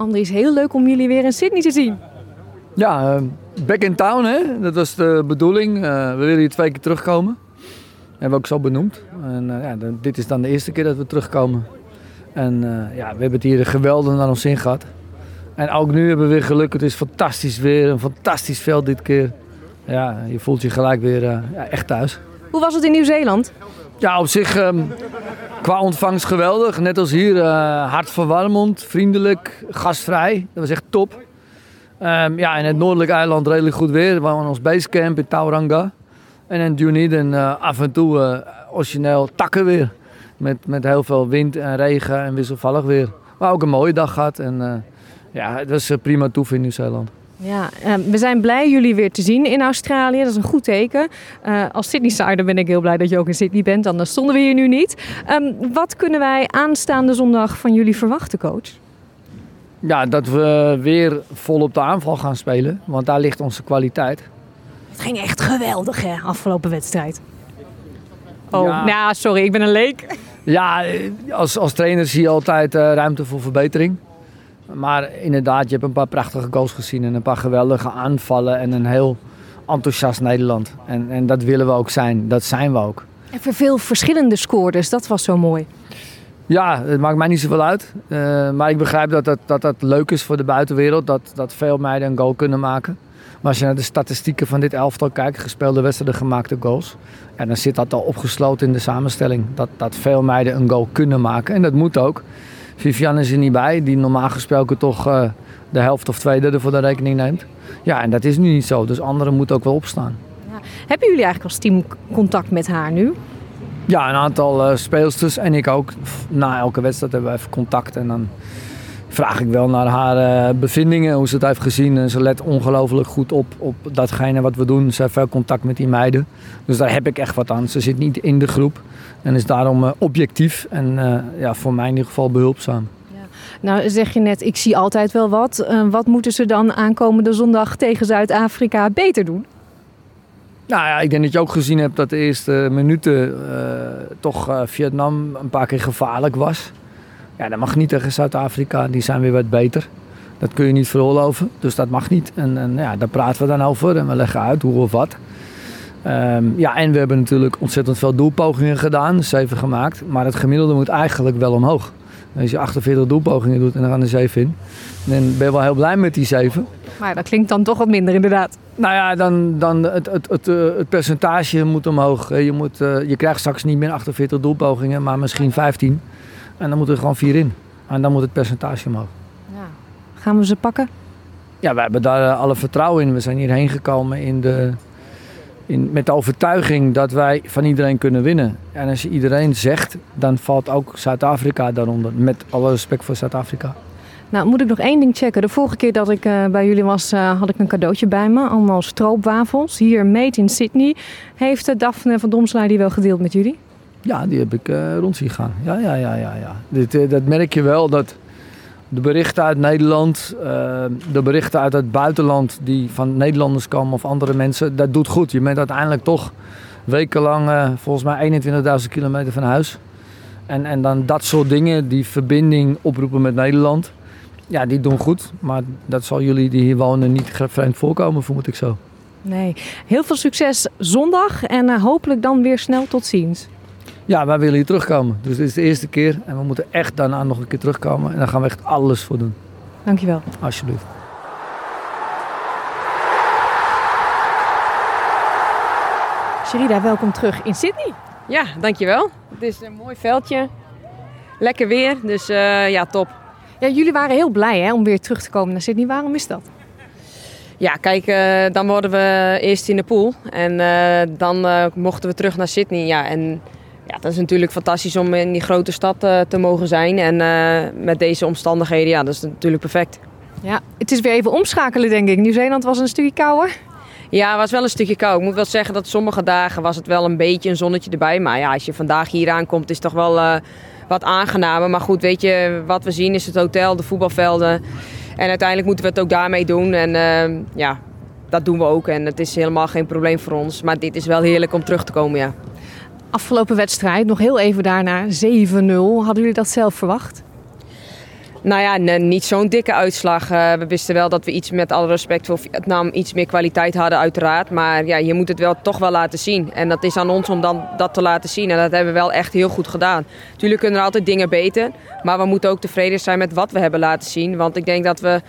Andries, heel leuk om jullie weer in Sydney te zien. Ja, uh, back in town, hè? dat was de bedoeling. Uh, we willen hier twee keer terugkomen. Hebben we ook zo benoemd. En, uh, ja, dit is dan de eerste keer dat we terugkomen. En ja, we hebben het hier geweldig naar ons zin gehad. En ook nu hebben we weer geluk. Het is fantastisch weer, een fantastisch veld dit keer. Ja, je voelt je gelijk weer ja, echt thuis. Hoe was het in Nieuw-Zeeland? Ja, op zich um, qua ontvangst geweldig. Net als hier, uh, hartverwarmend, vriendelijk, gastvrij. Dat was echt top. Um, ja, in het noordelijke eiland redelijk goed weer. We waren ons basecamp in Tauranga. En in Dunedin uh, af en toe uh, origineel takken weer. Met, met heel veel wind en regen en wisselvallig weer. Maar ook een mooie dag gehad. En ja, het was prima toef in Nieuw-Zeeland. Ja, we zijn blij jullie weer te zien in Australië. Dat is een goed teken. Uh, als Sydney-sider ben ik heel blij dat je ook in Sydney bent. Anders stonden we hier nu niet. Um, wat kunnen wij aanstaande zondag van jullie verwachten, coach? Ja, dat we weer vol op de aanval gaan spelen. Want daar ligt onze kwaliteit. Het ging echt geweldig, hè, afgelopen wedstrijd. Oh, ja. nou, sorry, ik ben een leek. Ja, als, als trainer zie je altijd uh, ruimte voor verbetering. Maar inderdaad, je hebt een paar prachtige goals gezien en een paar geweldige aanvallen en een heel enthousiast Nederland. En, en dat willen we ook zijn, dat zijn we ook. En voor veel verschillende scoorders, dat was zo mooi. Ja, het maakt mij niet zoveel uit. Uh, maar ik begrijp dat dat, dat dat leuk is voor de buitenwereld, dat, dat veel meiden een goal kunnen maken. Maar als je naar de statistieken van dit elftal kijkt, gespeelde wedstrijden, gemaakte goals. Ja, dan zit dat al opgesloten in de samenstelling. Dat, dat veel meiden een goal kunnen maken. En dat moet ook. Vivian is er niet bij, die normaal gesproken toch uh, de helft of twee derde voor de rekening neemt. Ja, en dat is nu niet zo. Dus anderen moeten ook wel opstaan. Ja. Hebben jullie eigenlijk als team contact met haar nu? Ja, een aantal uh, speelsters en ik ook. Na elke wedstrijd hebben we even contact. En dan vraag ik wel naar haar uh, bevindingen, hoe ze het heeft gezien. En ze let ongelooflijk goed op, op datgene wat we doen. Ze heeft veel contact met die meiden. Dus daar heb ik echt wat aan. Ze zit niet in de groep. En is daarom uh, objectief en uh, ja, voor mij in ieder geval behulpzaam. Ja. Nou zeg je net, ik zie altijd wel wat. Wat moeten ze dan aankomende zondag tegen Zuid-Afrika beter doen? Nou ja, ik denk dat je ook gezien hebt dat de eerste minuten toch Vietnam een paar keer gevaarlijk was. Ja, dat mag niet tegen Zuid-Afrika, die zijn weer wat beter. Dat kun je niet veroorloven, dus dat mag niet. En, en ja, daar praten we dan over en we leggen uit hoe of wat. Um, ja, en we hebben natuurlijk ontzettend veel doelpogingen gedaan, zeven gemaakt. Maar het gemiddelde moet eigenlijk wel omhoog. Als je 48 doelpogingen doet en dan gaan er 7 in, dan ben wel heel blij met die 7. Maar dat klinkt dan toch wat minder inderdaad. Nou ja, dan, dan het, het, het, eh, het percentage moet omhoog. Je, moet, uh, je krijgt straks niet meer 48 doelpogingen, maar misschien 15. En dan moeten er gewoon 4 in. En dan moet het percentage omhoog. Ja. Gaan we ze pakken? Ja, we hebben daar alle vertrouwen in. We zijn hierheen gekomen in de in, met de overtuiging dat wij van iedereen kunnen winnen. En als je iedereen zegt, dan valt ook Zuid-Afrika daaronder. Met alle respect voor Zuid-Afrika. Nou, moet ik nog één ding checken. De vorige keer dat ik uh, bij jullie was, uh, had ik een cadeautje bij me. Allemaal stroopwafels. Hier, made in Sydney. Heeft uh, Daphne van Domslaar die wel gedeeld met jullie? Ja, die heb ik rond zien gaan. Ja, ja, ja, ja. ja. Dit, dat merk je wel, dat de berichten uit Nederland, de berichten uit het buitenland die van Nederlanders komen of andere mensen, dat doet goed. Je bent uiteindelijk toch wekenlang, volgens mij 21.000 kilometer van huis. En, en dan dat soort dingen, die verbinding oproepen met Nederland, ja, die doen goed. Maar dat zal jullie die hier wonen niet vreemd voorkomen, vermoed ik zo. Nee, heel veel succes zondag en uh, hopelijk dan weer snel tot ziens. Ja, wij willen hier terugkomen. Dus dit is de eerste keer en we moeten echt daarna nog een keer terugkomen. En daar gaan we echt alles voor doen. Dankjewel. Alsjeblieft. Sherida, welkom terug in Sydney. Ja, dankjewel. Het is een mooi veldje. Lekker weer, dus uh, ja, top. Ja, jullie waren heel blij hè, om weer terug te komen naar Sydney. Waarom is dat? Ja, kijk, uh, dan worden we eerst in de pool. En uh, dan mochten we terug naar Sydney. Ja, en ja, dat is natuurlijk fantastisch om in die grote stad te mogen zijn. En met deze omstandigheden, ja, dat is natuurlijk perfect. Ja, het is weer even omschakelen, denk ik. Nieuw-Zeeland was een stukje kouder. Ja, het was wel een stukje koud. Ik moet wel zeggen dat sommige dagen was het wel een beetje een zonnetje erbij. Maar ja, als je vandaag hier aankomt, is het toch wel wat aangenamer. Maar goed, weet je, wat we zien is het hotel, de voetbalvelden. En uiteindelijk moeten we het ook daarmee doen. En ja, dat doen we ook. En het is helemaal geen probleem voor ons. Maar dit is wel heerlijk om terug te komen, ja. Afgelopen wedstrijd, nog heel even daarna, 7-0. Hadden jullie dat zelf verwacht? Nou ja, niet zo'n dikke uitslag. Uh, we wisten wel dat we iets met alle respect voor Vietnam iets meer kwaliteit hadden, uiteraard. Maar ja, je moet het wel toch wel laten zien. En dat is aan ons om dan dat te laten zien. En dat hebben we wel echt heel goed gedaan. Tuurlijk kunnen er altijd dingen beter. Maar we moeten ook tevreden zijn met wat we hebben laten zien. Want ik denk dat we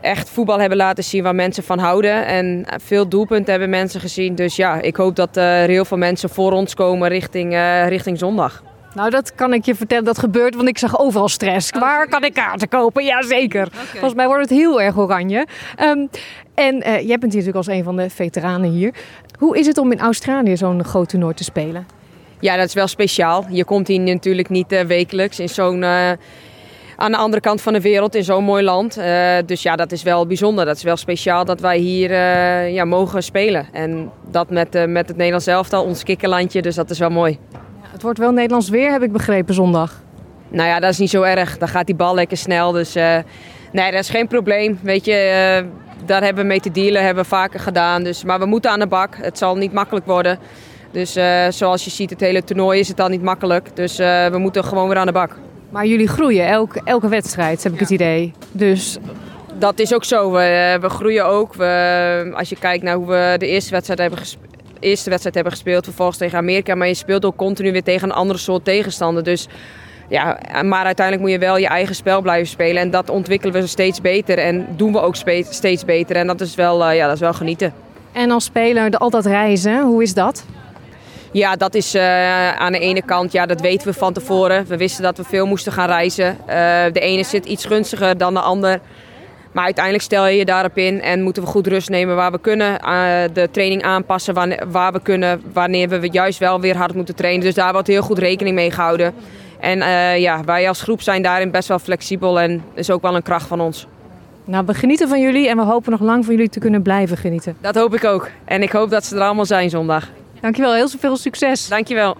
echt voetbal hebben laten zien waar mensen van houden. En veel doelpunten hebben mensen gezien. Dus ja, ik hoop dat er heel veel mensen voor ons komen richting, uh, richting zondag. Nou, dat kan ik je vertellen. Dat gebeurt, want ik zag overal stress. Oh, Waar kan ik kaarten kopen? Jazeker. Okay. Volgens mij wordt het heel erg oranje. Um, en uh, jij bent natuurlijk als een van de veteranen hier. Hoe is het om in Australië zo'n groot toernooi te spelen? Ja, dat is wel speciaal. Je komt hier natuurlijk niet uh, wekelijks in zo'n... Uh, aan de andere kant van de wereld in zo'n mooi land. Dus ja, dat is wel bijzonder. Dat is wel speciaal dat wij hier ja, mogen spelen. En dat met, met het Nederlands elftal, ons kikkerlandje. Dus dat is wel mooi. Het wordt wel Nederlands weer, heb ik begrepen, zondag. Nou ja, dat is niet zo erg. Dan gaat die bal lekker snel. Dus uh, nee, dat is geen probleem. Weet je, uh, daar hebben we mee te dealen, hebben we vaker gedaan. Dus, maar we moeten aan de bak. Het zal niet makkelijk worden. Dus uh, zoals je ziet, het hele toernooi is het al niet makkelijk. Dus we moeten gewoon weer aan de bak. Maar jullie groeien elke, elke wedstrijd, heb ik ja. het idee. Dus dat is ook zo. We, we groeien ook. We, als je kijkt naar hoe we de eerste wedstrijd hebben gespeeld eerste wedstrijd hebben gespeeld, vervolgens tegen Amerika. Maar je speelt ook continu weer tegen een andere soort tegenstander. Dus ja, maar uiteindelijk moet je wel je eigen spel blijven spelen. En dat ontwikkelen we steeds beter en doen we ook steeds beter. En dat is wel, uh, ja, dat is wel genieten. En als speler altijd reizen, hoe is dat? Ja, dat is uh, aan de ene kant, ja, dat weten we van tevoren. We wisten dat we veel moesten gaan reizen. Uh, de ene zit iets gunstiger dan de ander. Maar uiteindelijk stel je je daarop in en moeten we goed rust nemen waar we kunnen. Uh, de training aanpassen waar, waar, we kunnen, wanneer we juist wel weer hard moeten trainen. Dus daar wordt heel goed rekening mee gehouden. En uh, ja, wij als groep zijn daarin best wel flexibel en is ook wel een kracht van ons. Nou, we genieten van jullie en we hopen nog lang van jullie te kunnen blijven genieten. Dat hoop ik ook. En ik hoop dat ze er allemaal zijn zondag. Dankjewel, heel veel succes. Dankjewel.